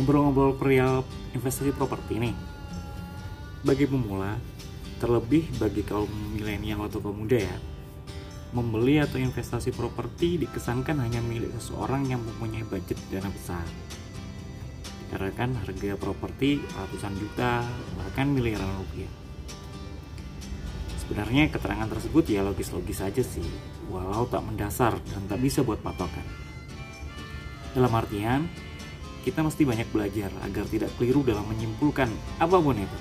Ngobrol-ngobrol perihal investasi properti nih. Bagi pemula Terlebih bagi kaum milenial atau kaum muda ya Membeli atau investasi properti dikesankan hanya milik seseorang yang mempunyai budget dana besar. Karena kan harga properti ratusan juta bahkan miliaran rupiah. Sebenarnya keterangan tersebut ya logis-logis saja sih, walau tak mendasar dan tak bisa buat patokan. Dalam artian, kita mesti banyak belajar agar tidak keliru dalam menyimpulkan apa pun itu,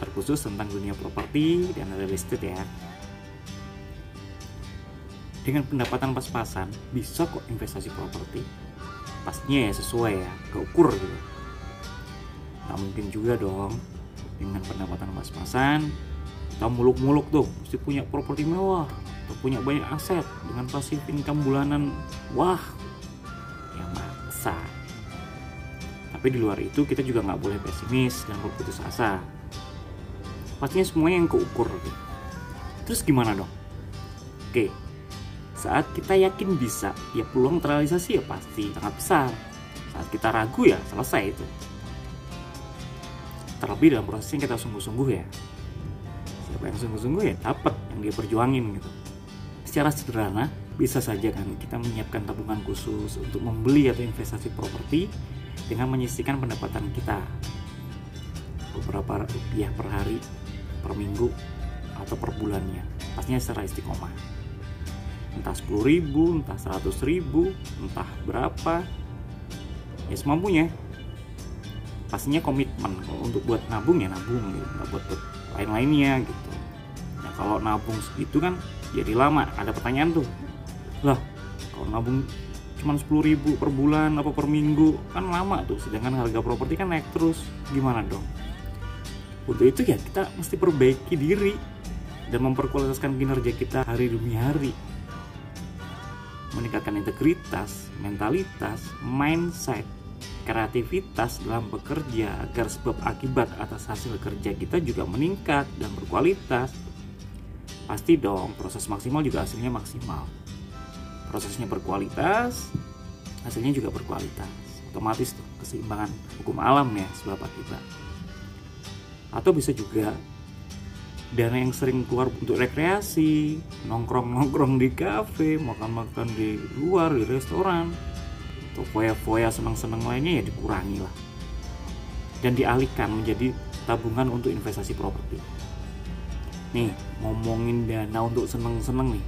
terkhusus tentang dunia properti dan real estate ya. Dengan pendapatan pas-pasan, bisa kok investasi properti. Pastinya ya sesuai ya, keukur gitu. Nah mungkin juga dong, dengan pendapatan pas-pasan, kita muluk-muluk tuh mesti punya properti mewah atau punya banyak aset dengan pasif income bulanan wah yang maksa tapi di luar itu kita juga nggak boleh pesimis dan berputus asa. Pastinya semuanya yang keukur terus gimana dong? Oke saat kita yakin bisa ya peluang terrealisasi ya pasti sangat besar. Saat kita ragu ya selesai itu. Terlebih dalam prosesnya kita sungguh-sungguh ya. Siapa yang sungguh-sungguh ya dapat yang dia perjuangin gitu. Secara sederhana bisa saja kan kita menyiapkan tabungan khusus untuk membeli atau investasi properti dengan menyisihkan pendapatan kita. Beberapa rupiah per hari per minggu atau per bulannya. Pastinya secara istiqomah. Entah 10 ribu, entah 100 ribu, entah berapa. Ya semampunya. Pastinya komitmen. Untuk buat nabung ya nabung gitu. Nggak buat, buat lain-lainnya gitu. Nah kalau nabung segitu kan jadi lama. Ada pertanyaan tuh. Lah kalau nabung cuma 10 ribu per bulan apa per minggu kan lama tuh sedangkan harga properti kan naik terus gimana dong untuk itu ya kita mesti perbaiki diri dan memperkualitaskan kinerja kita hari demi hari meningkatkan integritas, mentalitas, mindset, kreativitas dalam bekerja agar sebab akibat atas hasil kerja kita juga meningkat dan berkualitas. Pasti dong, proses maksimal juga hasilnya maksimal. Prosesnya berkualitas, hasilnya juga berkualitas. Otomatis tuh keseimbangan hukum alam ya sebab akibat. Atau bisa juga dana yang sering keluar untuk rekreasi, nongkrong-nongkrong di kafe, makan-makan di luar di restoran, atau foya-foya senang-senang lainnya ya dikurangi lah dan dialihkan menjadi tabungan untuk investasi properti nih ngomongin dana untuk seneng-seneng nih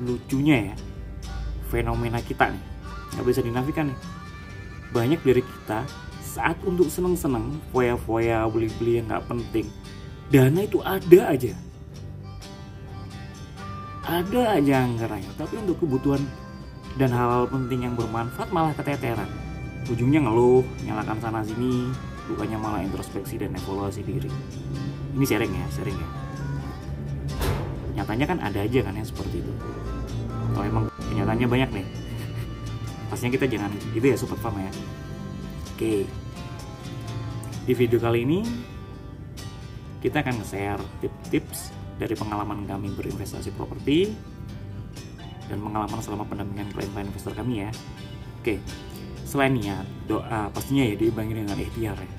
lucunya ya fenomena kita nih. Nggak bisa dinafikan nih. Banyak dari kita saat untuk seneng-seneng foya-foya beli-beli yang nggak penting dana itu ada aja. Ada aja anggarannya tapi untuk kebutuhan dan hal-hal penting yang bermanfaat malah keteteran. Ujungnya ngeluh nyalakan sana sini bukannya malah introspeksi dan evaluasi diri. Ini sering ya sering ya. Nyatanya kan ada aja kan yang seperti itu. Kalau emang kenyataannya banyak nih pastinya kita jangan gitu ya super fam ya oke di video kali ini kita akan nge-share tips-tips dari pengalaman kami berinvestasi properti dan pengalaman selama pendampingan klien-klien investor kami ya. Oke, selain niat, doa pastinya ya diimbangi dengan ikhtiar ya.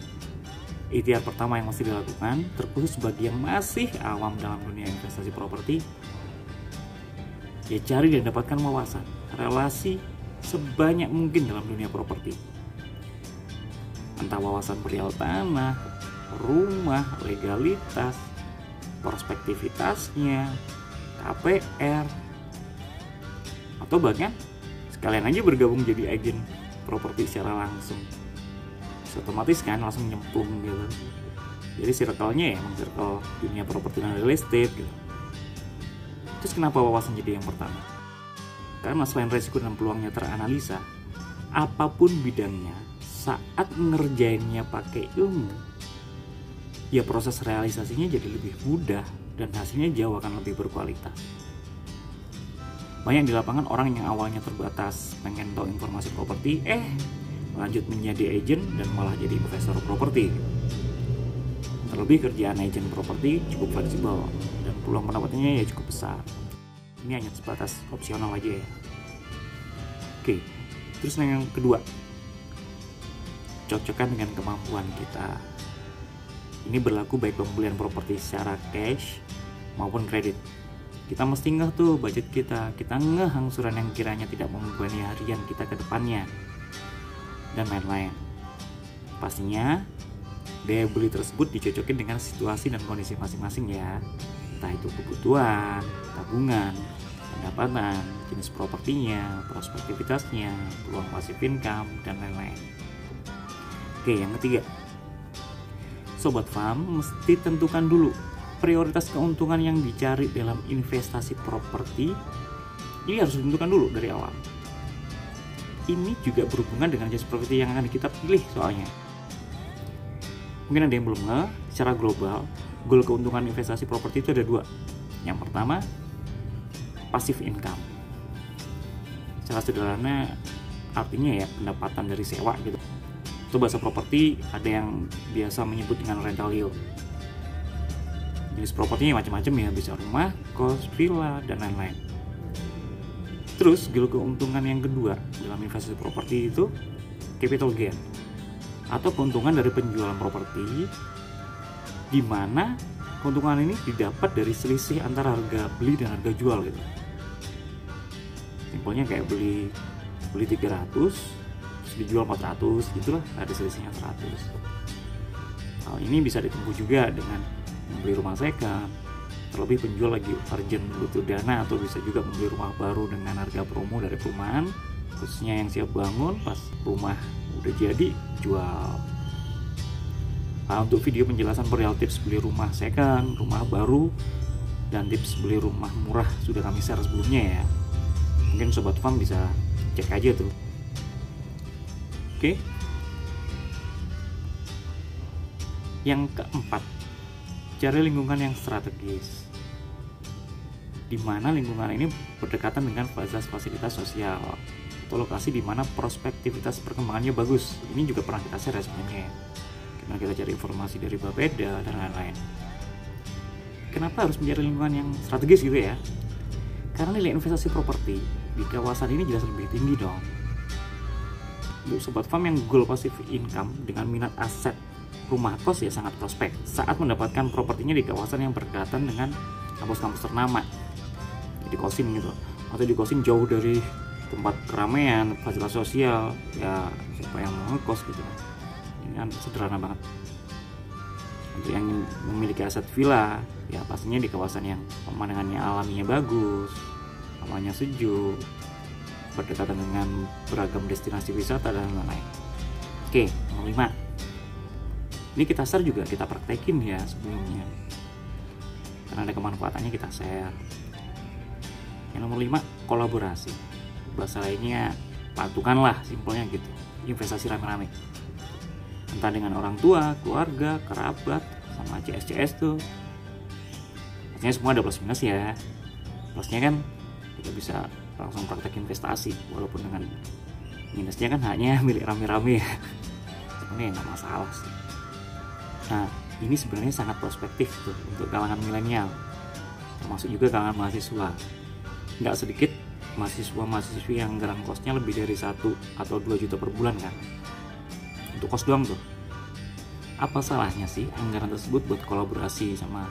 Ikhtiar pertama yang mesti dilakukan, terkhusus bagi yang masih awam dalam dunia investasi properti, ya cari dan dapatkan wawasan, relasi sebanyak mungkin dalam dunia properti. Entah wawasan perihal tanah, rumah, legalitas, perspektivitasnya, KPR, atau bahkan sekalian aja bergabung jadi agen properti secara langsung. Otomatis kan langsung nyemplung gitu. Jadi circle-nya ya circle dunia properti dan real estate gitu terus kenapa wawasan jadi yang pertama? Karena selain resiko dan peluangnya teranalisa apa pun bidangnya saat ngerjainnya pakai ilmu ya proses realisasinya jadi lebih mudah dan hasilnya jauh akan lebih berkualitas. Banyak di lapangan orang yang awalnya terbatas pengen tahu informasi properti eh lanjut menjadi agent dan malah jadi investor properti terlebih kerjaan agent properti cukup fleksibel dan peluang pendapatannya ya cukup besar. Ini hanya sebatas opsional aja ya. Oke terus yang kedua. Cocokkan dengan kemampuan kita. Ini berlaku baik pembelian properti secara cash maupun kredit. Kita mesti ngeh tuh budget kita. Kita ngeh angsuran yang kiranya tidak membebani harian kita ke depannya. Dan lain-lain. Pastinya daya beli tersebut dicocokin dengan situasi dan kondisi masing-masing ya entah itu kebutuhan tabungan pendapatan jenis propertinya prospektivitasnya peluang pasif income dan lain-lain oke yang ketiga sobat farm mesti tentukan dulu prioritas keuntungan yang dicari dalam investasi properti ini harus ditentukan dulu dari awal. Ini juga berhubungan dengan jenis properti yang akan kita pilih soalnya. Mungkin ada yang belum nge, secara global, goal keuntungan investasi properti itu ada dua. Yang pertama, passive income. Secara sederhana, artinya ya pendapatan dari sewa gitu. Itu bahasa properti ada yang biasa menyebut dengan rental yield jenis propertinya macam-macam ya bisa rumah kos villa dan lain-lain terus gil keuntungan yang kedua dalam investasi properti itu capital gain atau keuntungan dari penjualan properti di mana keuntungan ini didapat dari selisih antara harga beli dan harga jual gitu. Simpelnya kayak beli beli 300 terus dijual 400 gitulah ada selisihnya 100 hal ini bisa ditempuh juga dengan membeli rumah second terlebih penjual lagi urgent butuh dana atau bisa juga membeli rumah baru dengan harga promo dari perumahan khususnya yang siap bangun pas rumah udah jadi jual. Nah, untuk video penjelasan perihal tips beli rumah second rumah baru dan tips beli rumah murah sudah kami share sebelumnya ya. Mungkin sobat farm bisa cek aja tuh. Oke. Yang keempat Cari lingkungan yang strategis, di mana lingkungan ini berdekatan dengan fasilitas sosial atau lokasi di mana prospektivitas perkembangannya bagus. Ini juga pernah kita share sebenarnya. Karena kita cari informasi dari Bapeda dan lain-lain. Kenapa harus mencari lingkungan yang strategis gitu ya? Karena nilai investasi properti di kawasan ini jelas lebih tinggi dong. Untuk sobat farm yang goal passive income dengan minat aset rumah kos ya sangat prospek saat mendapatkan propertinya di kawasan yang berdekatan dengan kampus-kampus ternama di kosin gitu atau di kosin jauh dari tempat keramaian fasilitas sosial ya siapa yang mau ngekos gitu ini kan sederhana banget. Untuk yang memiliki aset villa ya pastinya di kawasan yang pemandangannya alaminya bagus alamnya sejuk berdekatan dengan beragam destinasi wisata dan lain-lain. Oke nomor 5 ini kita share juga kita praktekin ya sebelumnya. Karena ada kemanfaatannya kita share. Yang nomor 5 kolaborasi bahasa lainnya patungan lah simpelnya gitu. Investasi rame-rame. Entah dengan orang tua keluarga kerabat sama CS-CS tuh. Maksudnya semua ada plus minus ya. Plusnya kan kita bisa langsung praktek investasi walaupun dengan minusnya kan hanya milik rame-rame ya. Sebenarnya nggak masalah sih. Nah, ini sebenarnya sangat prospektif tuh untuk kalangan milenial, termasuk juga kalangan mahasiswa. Nggak sedikit mahasiswa-mahasiswi yang anggaran kosnya lebih dari satu atau 2 juta per bulan kan. Untuk kos doang tuh. Apa salahnya sih anggaran tersebut buat kolaborasi sama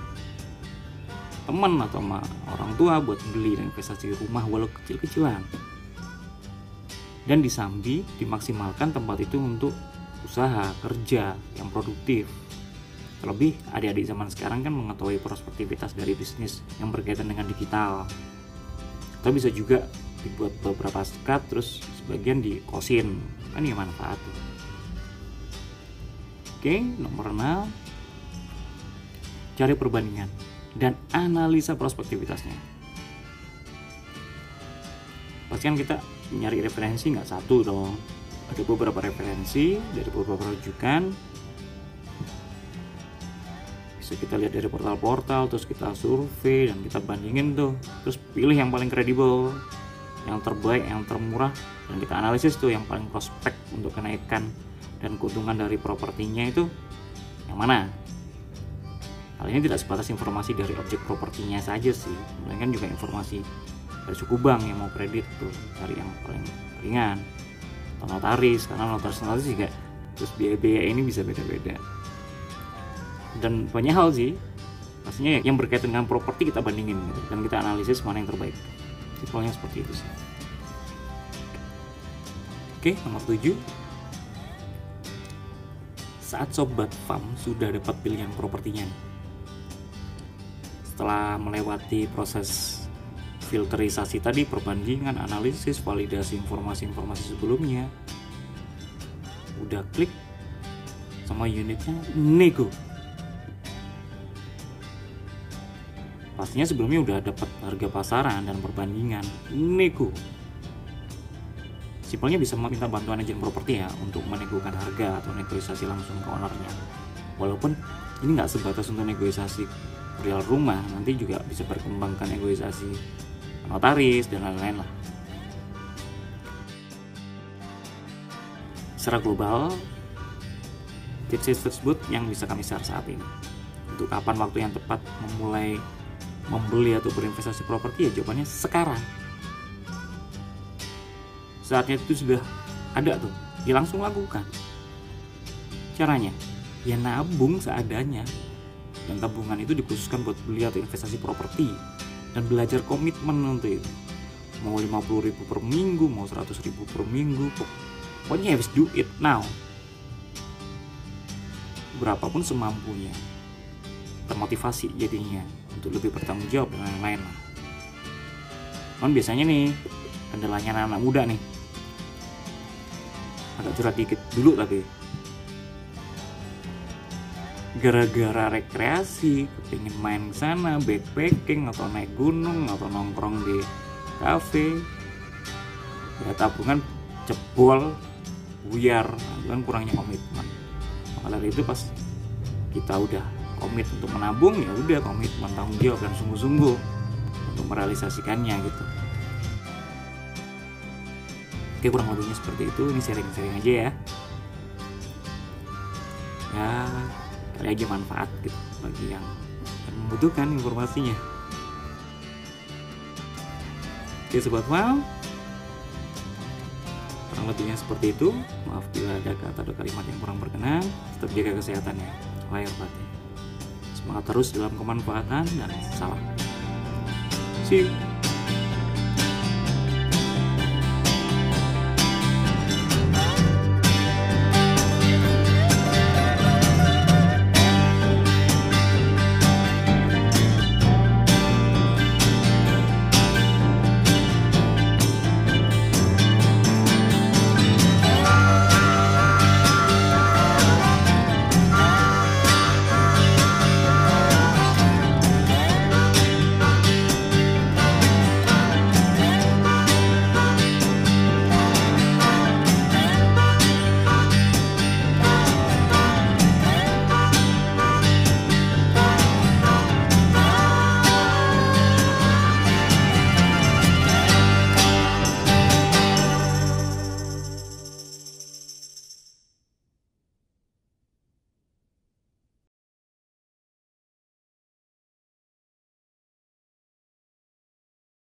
teman atau sama orang tua buat beli dan investasi rumah walau kecil-kecilan. Dan disambi dimaksimalkan tempat itu untuk usaha kerja yang produktif Terlebih adik-adik zaman sekarang kan mengetahui prospektivitas dari bisnis yang berkaitan dengan digital. Atau bisa juga dibuat beberapa sekat terus sebagian di kosin. Kan ya manfaat tuh. Oke, nomor 6. Cari perbandingan dan analisa prospektivitasnya. Pastikan kita nyari referensi nggak satu dong. Ada beberapa referensi dari beberapa rujukan kita lihat dari portal-portal terus kita survei dan kita bandingin tuh. Terus pilih yang paling kredibel yang terbaik yang termurah dan kita analisis tuh yang paling prospek untuk kenaikan dan keuntungan dari propertinya itu yang mana. Hal ini tidak sebatas informasi dari objek propertinya saja sih. Melainkan juga informasi dari suku bank yang mau kredit tuh cari yang paling ringan. Atau notaris karena notaris notaris juga terus biaya-biaya ini bisa beda-beda dan banyak hal sih. Pastinya yang berkaitan dengan properti kita bandingin gitu. Dan kita analisis mana yang terbaik. Simpelnya seperti itu sih. Oke nomor 7 saat sobat farm sudah dapat pilihan propertinya. Setelah melewati proses filterisasi tadi perbandingan analisis validasi informasi-informasi sebelumnya udah klik sama unitnya nego pastinya sebelumnya udah dapat harga pasaran dan perbandingan. Nego simpelnya bisa meminta bantuan agen properti ya untuk menegokan harga atau negosiasi langsung ke ownernya. Walaupun ini nggak sebatas untuk negosiasi real rumah nanti juga bisa berkembangkan negosiasi notaris dan lain-lain lah. Secara global tips tersebut yang bisa kami share saat ini. Untuk kapan waktu yang tepat memulai membeli atau berinvestasi properti ya jawabannya sekarang. Saatnya itu sudah ada tuh. Ya langsung lakukan. Caranya ya nabung seadanya. Dan tabungan itu dikhususkan buat beli atau investasi properti. Dan belajar komitmen nanti. Mau 50 ribu per minggu mau 100 ribu per minggu pokoknya harus do it now berapapun semampunya termotivasi jadinya untuk lebih bertanggung jawab dan lain-lain lah. Kan biasanya nih kendalanya anak-anak muda nih. Agak curhat dikit dulu tapi. Gara-gara rekreasi kepingin main ke sana backpacking atau naik gunung atau nongkrong di cafe ya tabungan jebol buyar. Kan kurangnya komitmen. Maka itu pas kita udah komit untuk menabung ya udah komitmen tanggung jawab dan sungguh-sungguh untuk merealisasikannya gitu. Oke kurang lebihnya seperti itu. Ini sharing-sharing aja ya. Ya kali aja manfaat gitu bagi yang, membutuhkan informasinya. Oke sobat wow kurang lebihnya seperti itu. Maaf bila ada kata atau kalimat yang kurang berkenan. Tetap jaga kesehatannya. Lahir batin semangat terus dalam kemanfaatan dan salam. See you